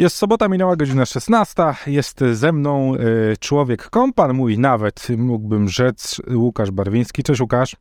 Jest sobota, minęła godzina 16. Jest ze mną y, człowiek kompan mój, nawet mógłbym rzec, Łukasz Barwiński. Cześć Łukasz.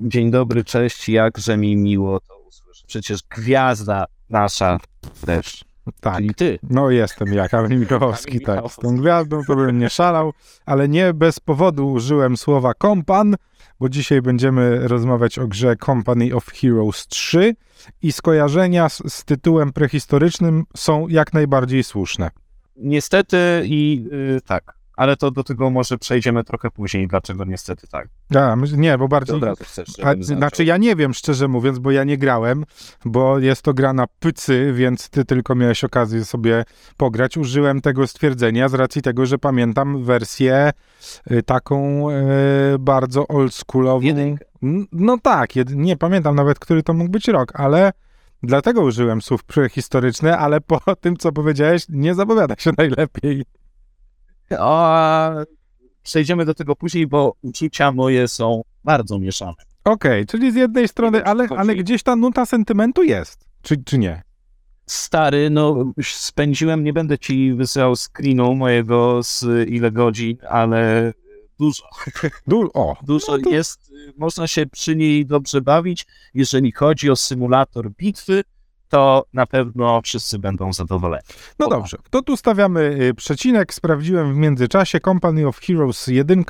Dzień dobry, cześć, jakże mi miło to usłyszeć. Przecież gwiazda nasza też. Tak. Czyli ty. No jestem ja, Kamil Michałowski, tak. Z tą gwiazdą to bym nie szalał, ale nie bez powodu użyłem słowa kompan, bo dzisiaj będziemy rozmawiać o grze Company of Heroes 3 i skojarzenia z, z tytułem prehistorycznym są jak najbardziej słuszne. Niestety i y, tak, ale to do tego może przejdziemy trochę później, dlaczego niestety tak. A, nie, bo bardziej... od razu chcesz, A, znaczy ja nie wiem, szczerze mówiąc, bo ja nie grałem, bo jest to gra na pycy, więc ty tylko miałeś okazję sobie pograć. Użyłem tego stwierdzenia z racji tego, że pamiętam wersję y, taką y, bardzo oldschoolową. Jedynkę. No tak, jed- nie pamiętam nawet, który to mógł być rok, ale dlatego użyłem słów prehistoryczne, ale po tym, co powiedziałeś, nie zapowiada się najlepiej. A przejdziemy do tego później, bo uczucia moje są bardzo mieszane. Okej, czyli z jednej strony, ale, ale gdzieś ta nuta sentymentu jest, czy, czy nie? Stary, no spędziłem, nie będę ci wysyłał screenu mojego z ile godzin, ale dużo. Du- o, Dużo No to- jest, y, można się przy niej dobrze bawić. Jeżeli chodzi o symulator bitwy, to na pewno wszyscy będą zadowoleni. No dobrze, to tu stawiamy y, przecinek. Sprawdziłem w międzyczasie. Company of Heroes 1.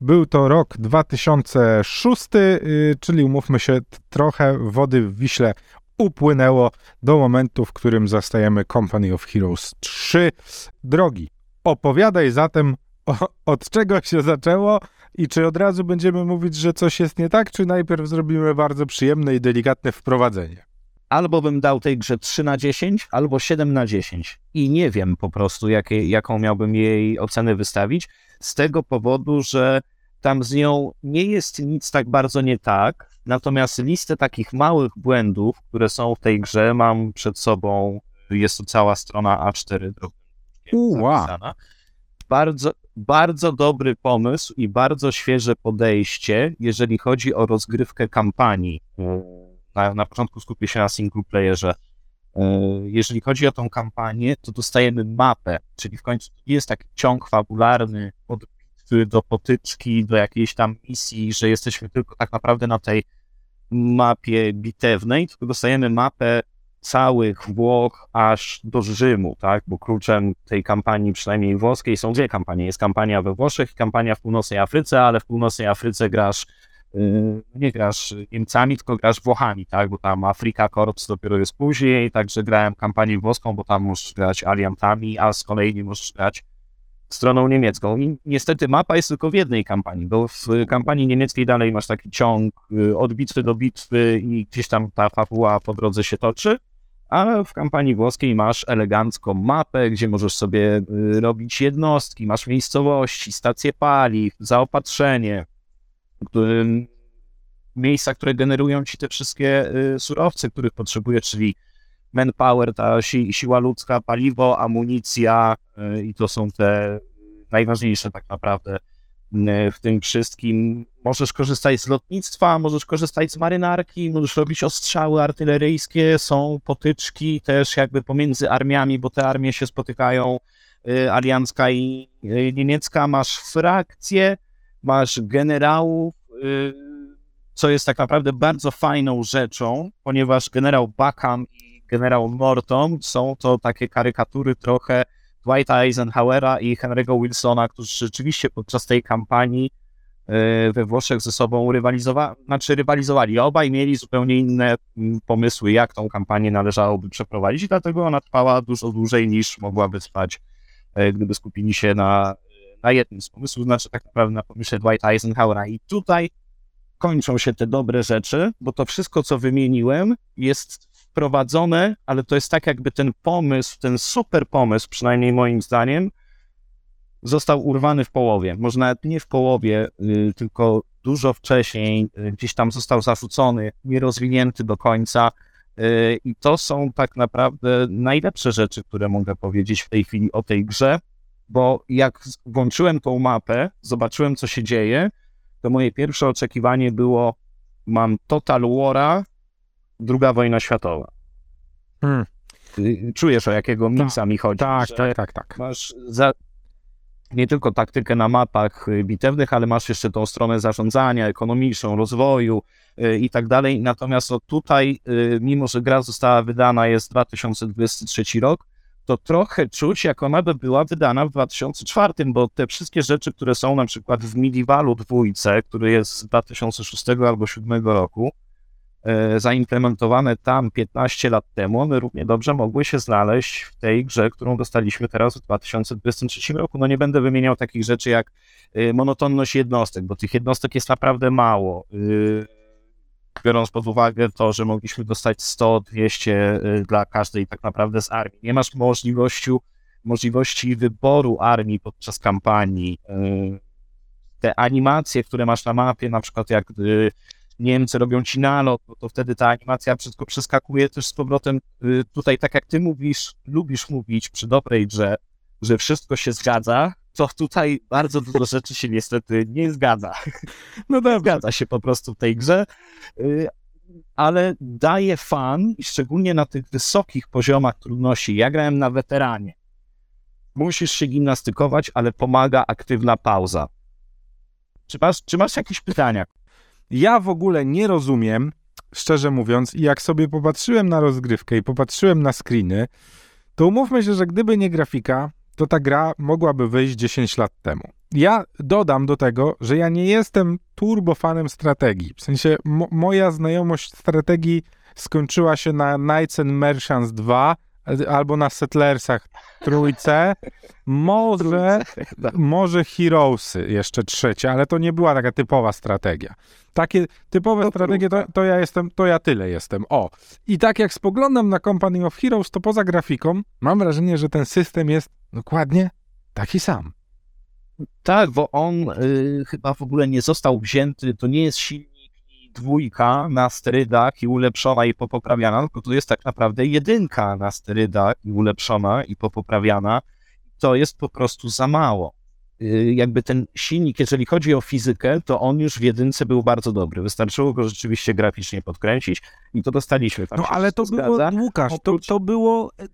Był to rok 2006, y, czyli umówmy się, trochę wody w Wiśle upłynęło do momentu, w którym zastajemy Company of Heroes 3. Drogi, opowiadaj zatem, o, od czego się zaczęło i czy od razu będziemy mówić, że coś jest nie tak, czy najpierw zrobimy bardzo przyjemne i delikatne wprowadzenie. Albo bym dał tej grze 3 na 10, albo 7 na 10. I nie wiem po prostu, jakie, jaką miałbym jej ocenę wystawić, z tego powodu, że tam z nią nie jest nic tak bardzo nie tak, natomiast listę takich małych błędów, które są w tej grze, mam przed sobą, jest to cała strona A4 drobnym Uła. zapisana. Bardzo, bardzo dobry pomysł i bardzo świeże podejście, jeżeli chodzi o rozgrywkę kampanii. Na, na początku skupię się na single playerze. E, Jeżeli chodzi o tą kampanię, to dostajemy mapę, czyli w końcu jest taki ciąg fabularny od bitwy do potyczki, do jakiejś tam misji, że jesteśmy tylko tak naprawdę na tej mapie bitewnej, tylko dostajemy mapę całych Włoch aż do Rzymu, tak? Bo kluczem tej kampanii, przynajmniej włoskiej, są dwie kampanie. Jest kampania we Włoszech i kampania w północnej Afryce, ale w północnej Afryce grasz nie grasz Niemcami, tylko grasz Włochami, tak? Bo tam Afrika Korps dopiero jest później, także grałem kampanię włoską, bo tam możesz grać aliantami, a z kolei nie możesz grać stroną niemiecką. I niestety mapa jest tylko w jednej kampanii, bo w kampanii niemieckiej dalej masz taki ciąg y, od bitwy do bitwy i gdzieś tam ta fabuła po drodze się toczy, a w kampanii włoskiej masz elegancką mapę, gdzie możesz sobie y, robić jednostki, masz miejscowości, stacje paliw, zaopatrzenie, miejsca, które generują ci te wszystkie y, surowce, których potrzebujesz, czyli manpower, ta si siła ludzka, paliwo, amunicja y, i to są te najważniejsze tak naprawdę y, w tym wszystkim. Możesz korzystać z lotnictwa, możesz korzystać z marynarki, możesz robić ostrzały artyleryjskie, są potyczki też jakby pomiędzy armiami, bo te armie się spotykają, aliancka i niemiecka, masz frakcje, masz generałów, y, co jest tak naprawdę bardzo fajną rzeczą, ponieważ generał Buckham i generał Morton są to takie karykatury trochę Dwighta Eisenhowera i Henry'ego Wilsona, którzy rzeczywiście podczas tej kampanii y, we Włoszech ze sobą rywalizowali, znaczy rywalizowali. Obaj mieli zupełnie inne mm, pomysły, jak tą kampanię należałoby przeprowadzić dlatego ona trwała dużo dłużej niż mogłaby trwać, y, gdyby skupili się na, na jednym z pomysłów, znaczy tak naprawdę na pomyśle Dwighta Eisenhowera. I tutaj kończą się te dobre rzeczy, bo to wszystko, co wymieniłem, jest wprowadzone, ale to jest tak, jakby ten pomysł, ten super pomysł, przynajmniej moim zdaniem, został urwany w połowie. Może nawet nie w połowie, y, tylko dużo wcześniej, y, gdzieś tam został zarzucony, nierozwinięty do końca. y, I to są tak naprawdę najlepsze rzeczy, które mogę powiedzieć w tej chwili o tej grze, bo jak włączyłem tą mapę, zobaczyłem, co się dzieje, to moje pierwsze oczekiwanie było: mam Total War'a, druga wojna światowa. Hmm. y, czujesz o jakiego miksa mi chodzi. Tak, tak, tak, tak. Masz za, nie tylko taktykę na mapach y, bitewnych, ale masz jeszcze tą stronę zarządzania ekonomiczną, rozwoju y, i tak dalej. Natomiast o tutaj, y, mimo że gra została wydana, jest 2023 rok, to trochę czuć, jak ona by była wydana w 2004, bo te wszystkie rzeczy, które są na przykład w Medievalu dwójce, który jest z 2006 albo 2007 roku, e, zaimplementowane tam 15 lat temu, one równie dobrze mogły się znaleźć w tej grze, którą dostaliśmy teraz w 2023 roku. No nie będę wymieniał takich rzeczy jak e, monotonność jednostek, bo tych jednostek jest naprawdę mało. E, Biorąc pod uwagę to, że mogliśmy dostać 100, 200 e, dla każdej tak naprawdę z armii. Nie masz możliwości, możliwości wyboru armii podczas kampanii. E, Te animacje, które masz na mapie, na przykład jak y, Niemcy robią ci nalot, no to wtedy ta animacja wszystko przeskakuje też z powrotem. y, Tutaj, tak jak ty mówisz, lubisz mówić przy dobrej grze, że wszystko się zgadza, to tutaj bardzo dużo rzeczy się niestety nie zgadza. No dobrze. Zgadza się po prostu w tej grze, y, ale daje fan szczególnie na tych wysokich poziomach trudności. Ja grałem na weteranie. Musisz się gimnastykować, ale pomaga aktywna pauza. Czy masz, czy masz jakieś pytania? Ja w ogóle nie rozumiem, szczerze mówiąc, i jak sobie popatrzyłem na rozgrywkę i popatrzyłem na screeny, to umówmy się, że gdyby nie grafika, to ta gra mogłaby wyjść 10 lat temu. Ja dodam do tego, że ja nie jestem turbofanem strategii. W sensie mo- moja znajomość strategii skończyła się na Knights and Merchants 2 albo na Settlersach trójce. Może może Heroesy jeszcze trzecie, ale to nie była taka typowa strategia. Takie typowe To strategie to, to ja jestem, to ja tyle jestem. O. I tak jak spoglądam na Company of Heroes, to poza grafiką mam wrażenie, że ten system jest dokładnie taki sam. Tak, bo on y, chyba w ogóle nie został wzięty, to nie jest silnik dwójka na sterydach i ulepszona i popoprawiana, tylko to jest tak naprawdę jedynka na sterydach i ulepszona i popoprawiana. To jest po prostu za mało. Y, jakby ten silnik, jeżeli chodzi o fizykę, to on już w jedynce był bardzo dobry. Wystarczyło go rzeczywiście graficznie podkręcić i to dostaliśmy. Tam No ale to wszystko było, zgadza. Łukasz, to, Oprócz- to było e,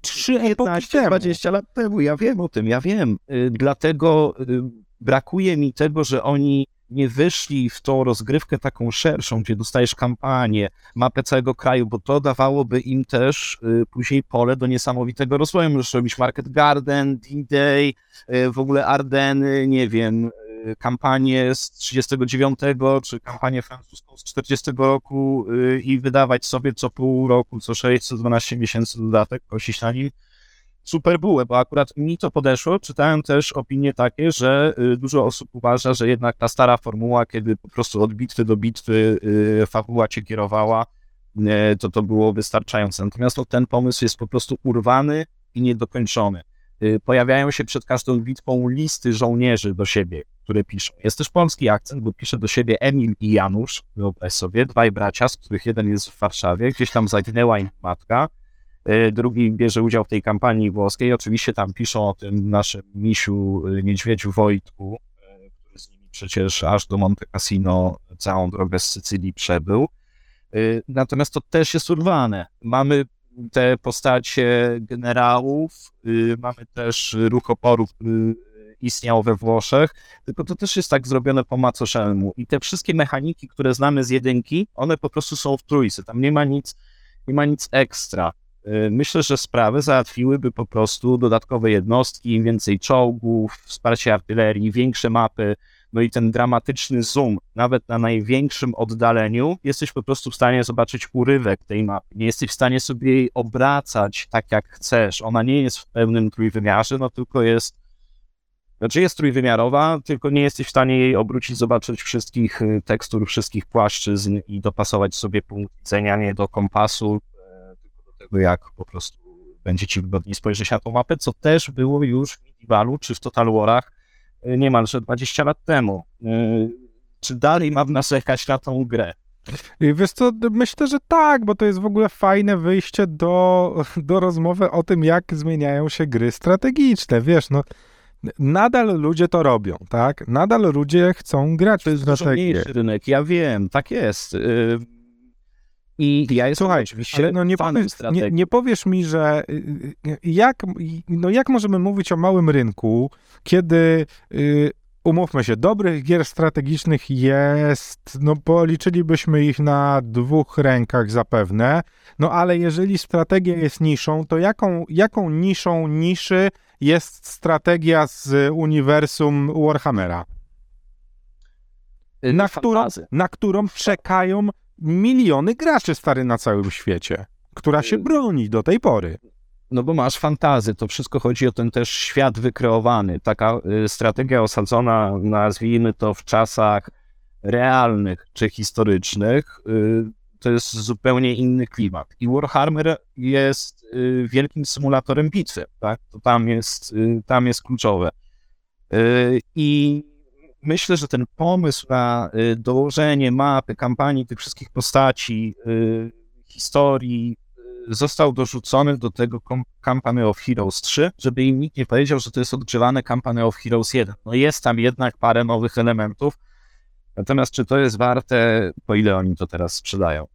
trzy epoki temu. 20 lat temu, ja wiem o tym, ja wiem. Y, Dlatego y, brakuje mi tego, że oni nie wyszli w tą rozgrywkę taką szerszą, gdzie dostajesz kampanię, mapę całego kraju, bo to dawałoby im też y, później pole do niesamowitego rozwoju. Możesz robić Market Garden, D-Day, y, w ogóle Ardeny, nie wiem, y, kampanię z 39, czy kampanię francuską z 40 roku y, i wydawać sobie co pół roku, co 6, co 12 miesięcy dodatek, kosić na nim super bułę, bo akurat mi to podeszło. Czytałem też opinie takie, że y, dużo osób uważa, że jednak ta stara formuła, kiedy po prostu od bitwy do bitwy y, fabuła cię kierowała, y, to to było wystarczające. Natomiast no, ten pomysł jest po prostu urwany i niedokończony. Pojawiają się przed każdą bitwą listy żołnierzy do siebie, które piszą. Jest też polski akcent, bo pisze do siebie Emil i Janusz, wyobraź sobie, dwaj bracia, z których jeden jest w Warszawie, gdzieś tam zaginęła im matka, Drugi bierze udział w tej kampanii włoskiej. Oczywiście tam piszą o tym naszym misiu e, niedźwiedziu Wojtku, e, który z nimi przecież aż do Monte Cassino całą drogę z Sycylii przebył. E, Natomiast to też jest urwane. Mamy te postacie generałów, y, mamy też ruch oporu, który istniał we Włoszech, tylko to też jest tak zrobione po macoszemu. I te wszystkie mechaniki, które znamy z jedynki, one po prostu są w trójce. Tam nie ma nic, nie ma nic ekstra. Y, Myślę, że sprawy załatwiłyby po prostu dodatkowe jednostki, więcej czołgów, wsparcie artylerii, większe mapy, no i ten dramatyczny zoom, nawet na największym oddaleniu, jesteś po prostu w stanie zobaczyć urywek tej mapy. Nie jesteś w stanie sobie jej obracać tak, jak chcesz. Ona nie jest w pełnym trójwymiarze, no tylko jest znaczy jest trójwymiarowa, tylko nie jesteś w stanie jej obrócić, zobaczyć wszystkich y, tekstur, wszystkich płaszczyzn i dopasować sobie punkt widzenia nie do kompasu, tego, jak po prostu będzie ci wygodniej spojrzeć na tą mapę, co też było już w Medievalu czy w Total Warach y, niemalże 20 lat temu. Y, Czy dalej mam narzekać na tą grę? Wiesz co, myślę, że tak, bo to jest w ogóle fajne wyjście do, do rozmowy o tym, jak zmieniają się gry strategiczne. Wiesz, no, nadal ludzie to robią, tak? Nadal ludzie chcą grać w To jest dużo strategię. mniejszy rynek, ja wiem, tak jest. Y, I ja jestem Słuchaj, oczywiście no nie, fanem powiesz, nie, nie powiesz mi, że y, y, jak, no jak możemy mówić o małym rynku, kiedy y, umówmy się, dobrych gier strategicznych jest, no policzylibyśmy ich na dwóch rękach zapewne, no ale jeżeli strategia jest niszą, to jaką, jaką niszą niszy jest strategia z uniwersum Warhammera, na, którą, na którą czekają miliony graczy stary na całym świecie, która się Y- broni do tej pory. No bo masz fantazy, to wszystko chodzi o ten też świat wykreowany. Taka y, strategia osadzona, nazwijmy to w czasach realnych czy historycznych, y, to jest zupełnie inny klimat. I Warhammer jest wielkim symulatorem bitwy, tak? To tam jest, tam jest kluczowe. I myślę, że ten pomysł na y, dołożenie mapy, kampanii tych wszystkich postaci, y, historii, y, został dorzucony do tego Company of Heroes 3, żeby im nikt nie powiedział, że to jest odgrzewane Company of Heroes 1. No jest tam jednak parę nowych elementów, natomiast czy to jest warte, po ile oni to teraz sprzedają?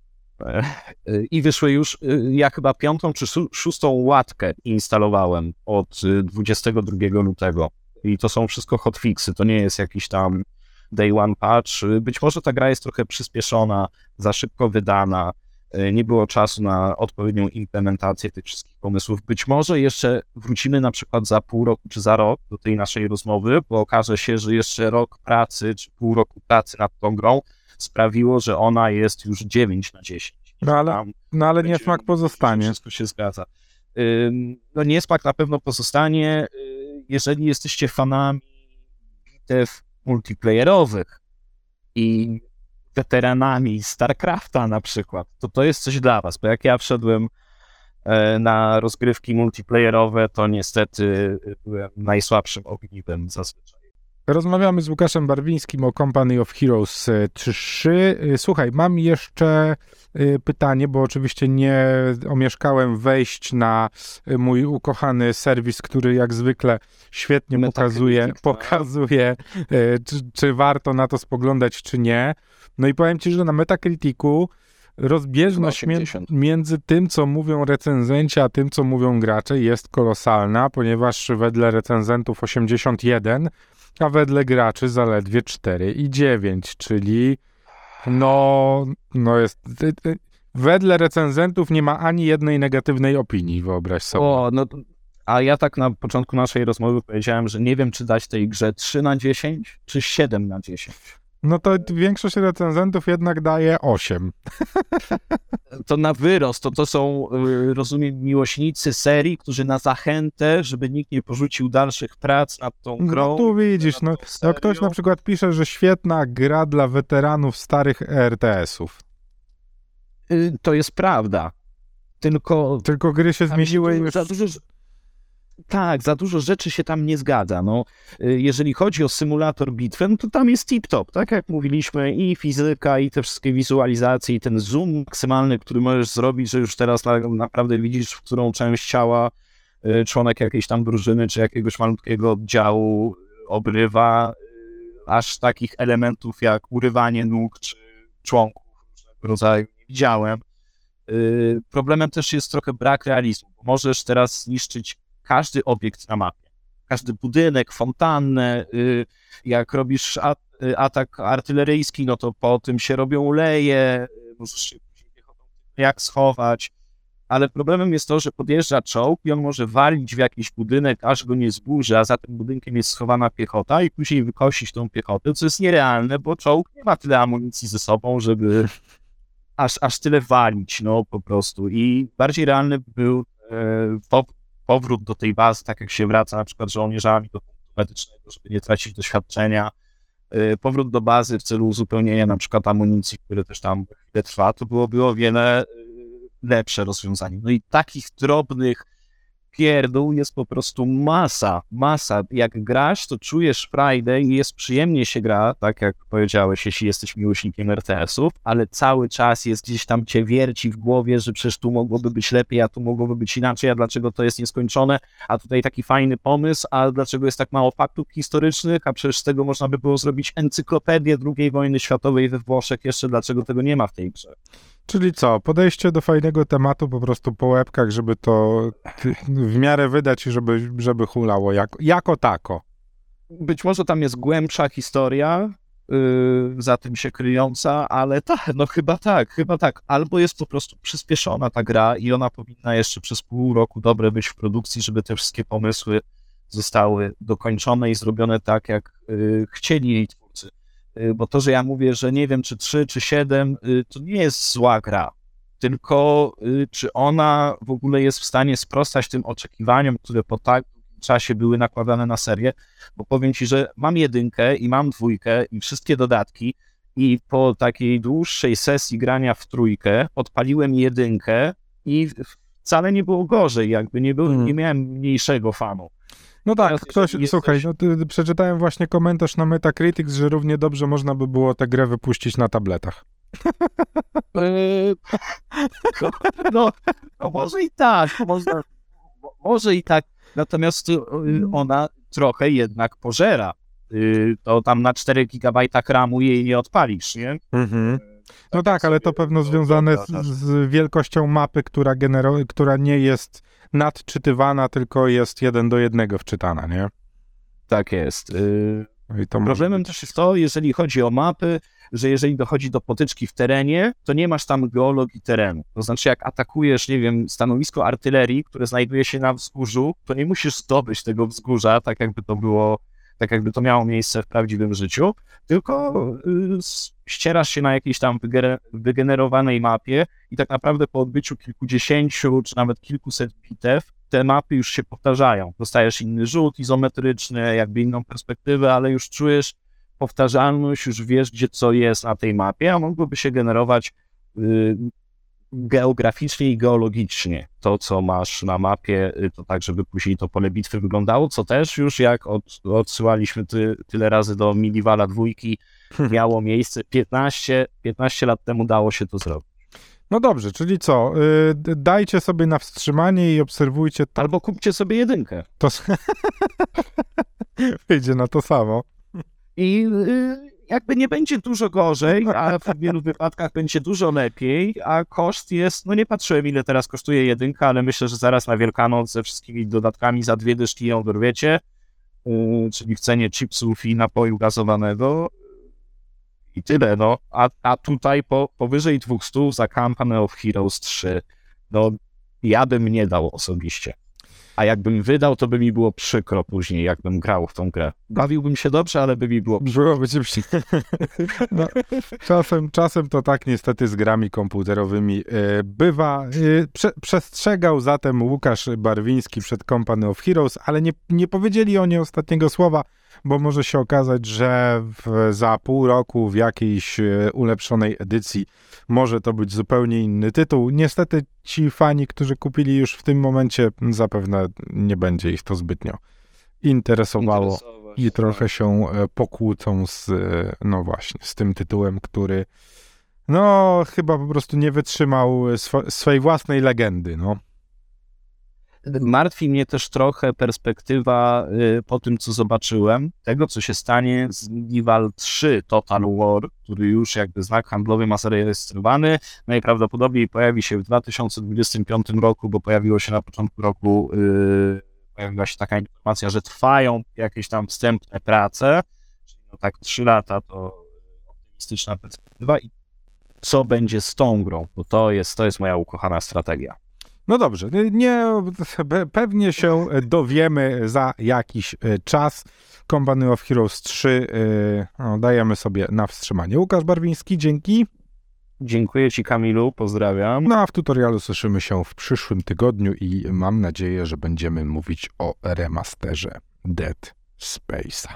E, y, I wyszły już, ja chyba piątą czy szó- szóstą łatkę instalowałem od y, 22 lutego. I to są wszystko hotfixy, to nie jest jakiś tam day one patch. Być może ta gra jest trochę przyspieszona, za szybko wydana, y, nie było czasu na odpowiednią implementację tych wszystkich pomysłów. Być może jeszcze wrócimy na przykład za pół roku czy za rok do tej naszej rozmowy, bo okaże się, że jeszcze rok pracy czy pół roku pracy nad tą grą sprawiło, że ona jest już 9 na 10. No ale, Tam no ale będzie- niesmak pozostanie. Wszystko się zgadza. No niesmak na pewno pozostanie, y, jeżeli jesteście fanami bitew multiplayerowych i weteranami StarCrafta na przykład, to to jest coś dla was, bo jak ja wszedłem e, na rozgrywki multiplayerowe, to niestety byłem najsłabszym ogniwem zazwyczaj. Rozmawiamy z Łukaszem Barwińskim o Company of Heroes e, 3. E, Słuchaj, mam jeszcze e, pytanie, bo oczywiście nie omieszkałem wejść na e, mój ukochany serwis, który jak zwykle świetnie Metacritic, pokazuje, tak. pokazuje e, czy, czy warto na to spoglądać, czy nie. No i powiem ci, że na Metacriticu rozbieżność Chyba mię- 80. między tym, co mówią recenzenci, a tym, co mówią gracze jest kolosalna, ponieważ wedle recenzentów 81, a wedle graczy zaledwie 4 i 9, czyli no, no jest... Wedle recenzentów nie ma ani jednej negatywnej opinii, wyobraź sobie. O, no, a ja tak na początku naszej rozmowy powiedziałem, że nie wiem, czy dać tej grze 3 na 10, czy 7 na 10. No to większość recenzentów jednak daje 8. to na wyrost, to to są, y, rozumiem, miłośnicy serii, którzy na zachętę, żeby nikt nie porzucił dalszych prac nad tą grą. No tu widzisz, no, no ktoś na przykład pisze, że świetna gra dla weteranów starych RTS-ów. Y, To jest prawda. Tylko Tylko gry się zmieniły już... za dużo, tak, za dużo rzeczy się tam nie zgadza. No, y, jeżeli chodzi o symulator bitwy, no to tam jest tip-top, tak jak mówiliśmy, i fizyka, i te wszystkie wizualizacje, i ten zoom maksymalny, który możesz zrobić, że już teraz na, naprawdę widzisz, w którą część ciała y, członek jakiejś tam drużyny, czy jakiegoś malutkiego oddziału obrywa, y, aż takich elementów jak urywanie nóg, czy członków różnego rodzaju nie widziałem. Problemem też jest trochę brak realizmu, możesz teraz zniszczyć każdy obiekt na mapie. Każdy budynek, fontannę, y, jak robisz y, atak artyleryjski, no to po tym się robią leje, y, możesz się jak schować, ale problemem jest to, że podjeżdża czołg i on może walić w jakiś budynek, aż go nie zburzy, a za tym budynkiem jest schowana piechota i później wykosić tą piechotę, co jest nierealne, bo czołg nie ma tyle amunicji ze sobą, żeby aż, aż tyle walić, no po prostu. I bardziej realny był e, powrót do tej bazy, tak jak się wraca na przykład żołnierzami do punktu medycznego, żeby nie tracić doświadczenia. E, powrót do bazy w celu uzupełnienia na przykład amunicji, które też tam chwilę trwa, to byłoby o wiele e, lepsze rozwiązanie. No i takich drobnych pierdół jest po prostu masa, masa. Jak grasz, to czujesz frajdę i jest przyjemnie się gra, tak jak powiedziałeś, jeśli jesteś miłośnikiem RTS-ów, ale cały czas jest gdzieś tam cię wierci w głowie, że przecież tu mogłoby być lepiej, a tu mogłoby być inaczej, a dlaczego to jest nieskończone, a tutaj taki fajny pomysł, a dlaczego jest tak mało faktów historycznych, a przecież z tego można by było zrobić encyklopedię II wojny światowej we Włoszech, jeszcze dlaczego tego nie ma w tej grze. Czyli co, podejście do fajnego tematu po prostu po łebkach, żeby to w miarę wydać i żeby, żeby hulało jak, jako tako. Być może tam jest głębsza historia yy, za tym się kryjąca, ale tak, no chyba tak, chyba tak. Albo jest po prostu przyspieszona ta gra i ona powinna jeszcze przez pół roku dobre być w produkcji, żeby te wszystkie pomysły zostały dokończone i zrobione tak, jak yy, chcieli jej twórcy. Yy, bo to, że ja mówię, że nie wiem, czy 3, czy 7, yy, to nie jest zła gra. Tylko yy, czy ona w ogóle jest w stanie sprostać tym oczekiwaniom, które po tak czasie były nakładane na serię, bo powiem ci, że mam jedynkę i mam dwójkę i wszystkie dodatki i po takiej dłuższej sesji grania w trójkę odpaliłem jedynkę i wcale nie było gorzej, jakby nie, było, Mm. nie miałem mniejszego fanu. No tak, Teraz, ktoś, słuchaj, no ty, przeczytałem właśnie komentarz na Metacritics, że równie dobrze można by było tę grę wypuścić na tabletach. Eee, no, no może i tak, można, mo- może i tak, natomiast y, ona trochę jednak pożera. Y, To tam na 4 GB RAMu jej nie odpalisz, nie? No tak, ale to pewno związane z, z wielkością mapy, która, genero- która nie jest nadczytywana, tylko jest jeden do jednego wczytana, nie? Tak jest. Y, Problemem być- też jest to, jeżeli chodzi o mapy, że jeżeli dochodzi do potyczki w terenie, to nie masz tam geologii terenu. To znaczy, jak atakujesz, nie wiem, stanowisko artylerii, które znajduje się na wzgórzu, to nie musisz zdobyć tego wzgórza, tak jakby to było, tak jakby to miało miejsce w prawdziwym życiu, tylko y, ścierasz się na jakiejś tam wygenerowanej mapie i tak naprawdę po odbyciu kilkudziesięciu czy nawet kilkuset bitew, te mapy już się powtarzają. Dostajesz inny rzut izometryczny, jakby inną perspektywę, ale już czujesz powtarzalność, już wiesz, gdzie co jest na tej mapie, a mogłoby się generować y, geograficznie i geologicznie. To, co masz na mapie, y, to tak, żeby później to pole bitwy wyglądało, co też już jak od, odsyłaliśmy ty, tyle razy do Miliwala dwójki, miało miejsce 15, 15 lat temu dało się to zrobić. No dobrze, czyli co? y, d- dajcie sobie na wstrzymanie i obserwujcie to. Albo kupcie sobie jedynkę. to Wyjdzie na to samo. I y, jakby nie będzie dużo gorzej, a w wielu wypadkach będzie dużo lepiej, a koszt jest, no nie patrzyłem ile teraz kosztuje jedynka, ale myślę, że zaraz na Wielkanoc ze wszystkimi dodatkami za dwie dyszki ją dorwiecie, czyli w cenie chipsów i napoju gazowanego. I tyle, no. A, a tutaj po, powyżej 200 za Company of Heroes 3, no ja bym nie dał osobiście. A jakbym wydał, to by mi było przykro później, jakbym grał w tą grę. Bawiłbym się dobrze, ale by mi było przykro. Byłoby ci no, czasem, czasem to tak niestety z grami komputerowymi e, bywa. E, prze, przestrzegał zatem Łukasz Barwiński przed Company of Heroes, ale nie, nie powiedzieli o ostatniego słowa, bo może się okazać, że w, za pół roku w jakiejś e, ulepszonej edycji może to być zupełnie inny tytuł. Niestety ci fani, którzy kupili już w tym momencie, zapewne nie będzie ich to zbytnio interesowało i trochę się e, pokłócą z, e, no właśnie, z tym tytułem, który no chyba po prostu nie wytrzymał swo- swojej własnej legendy, no. Martwi mnie też trochę perspektywa y, po tym, co zobaczyłem, tego, co się stanie z Medieval 3 Total War, który już jakby znak handlowy ma zarejestrowany. Najprawdopodobniej pojawi się w 2025 roku, bo pojawiło się na początku roku, y, pojawiła się taka informacja, że trwają jakieś tam wstępne prace, czyli no tak 3 lata to optymistyczna perspektywa i co będzie z tą grą, bo to jest, to jest moja ukochana strategia. No dobrze, nie, pe- pewnie się dowiemy za jakiś e, czas. Company of Heroes 3 e, no, dajemy sobie na wstrzymanie. Łukasz Barwiński, dzięki. Dziękuję Ci, Kamilu, pozdrawiam. No a w tutorialu słyszymy się w przyszłym tygodniu i mam nadzieję, że będziemy mówić o remasterze Dead Space'a.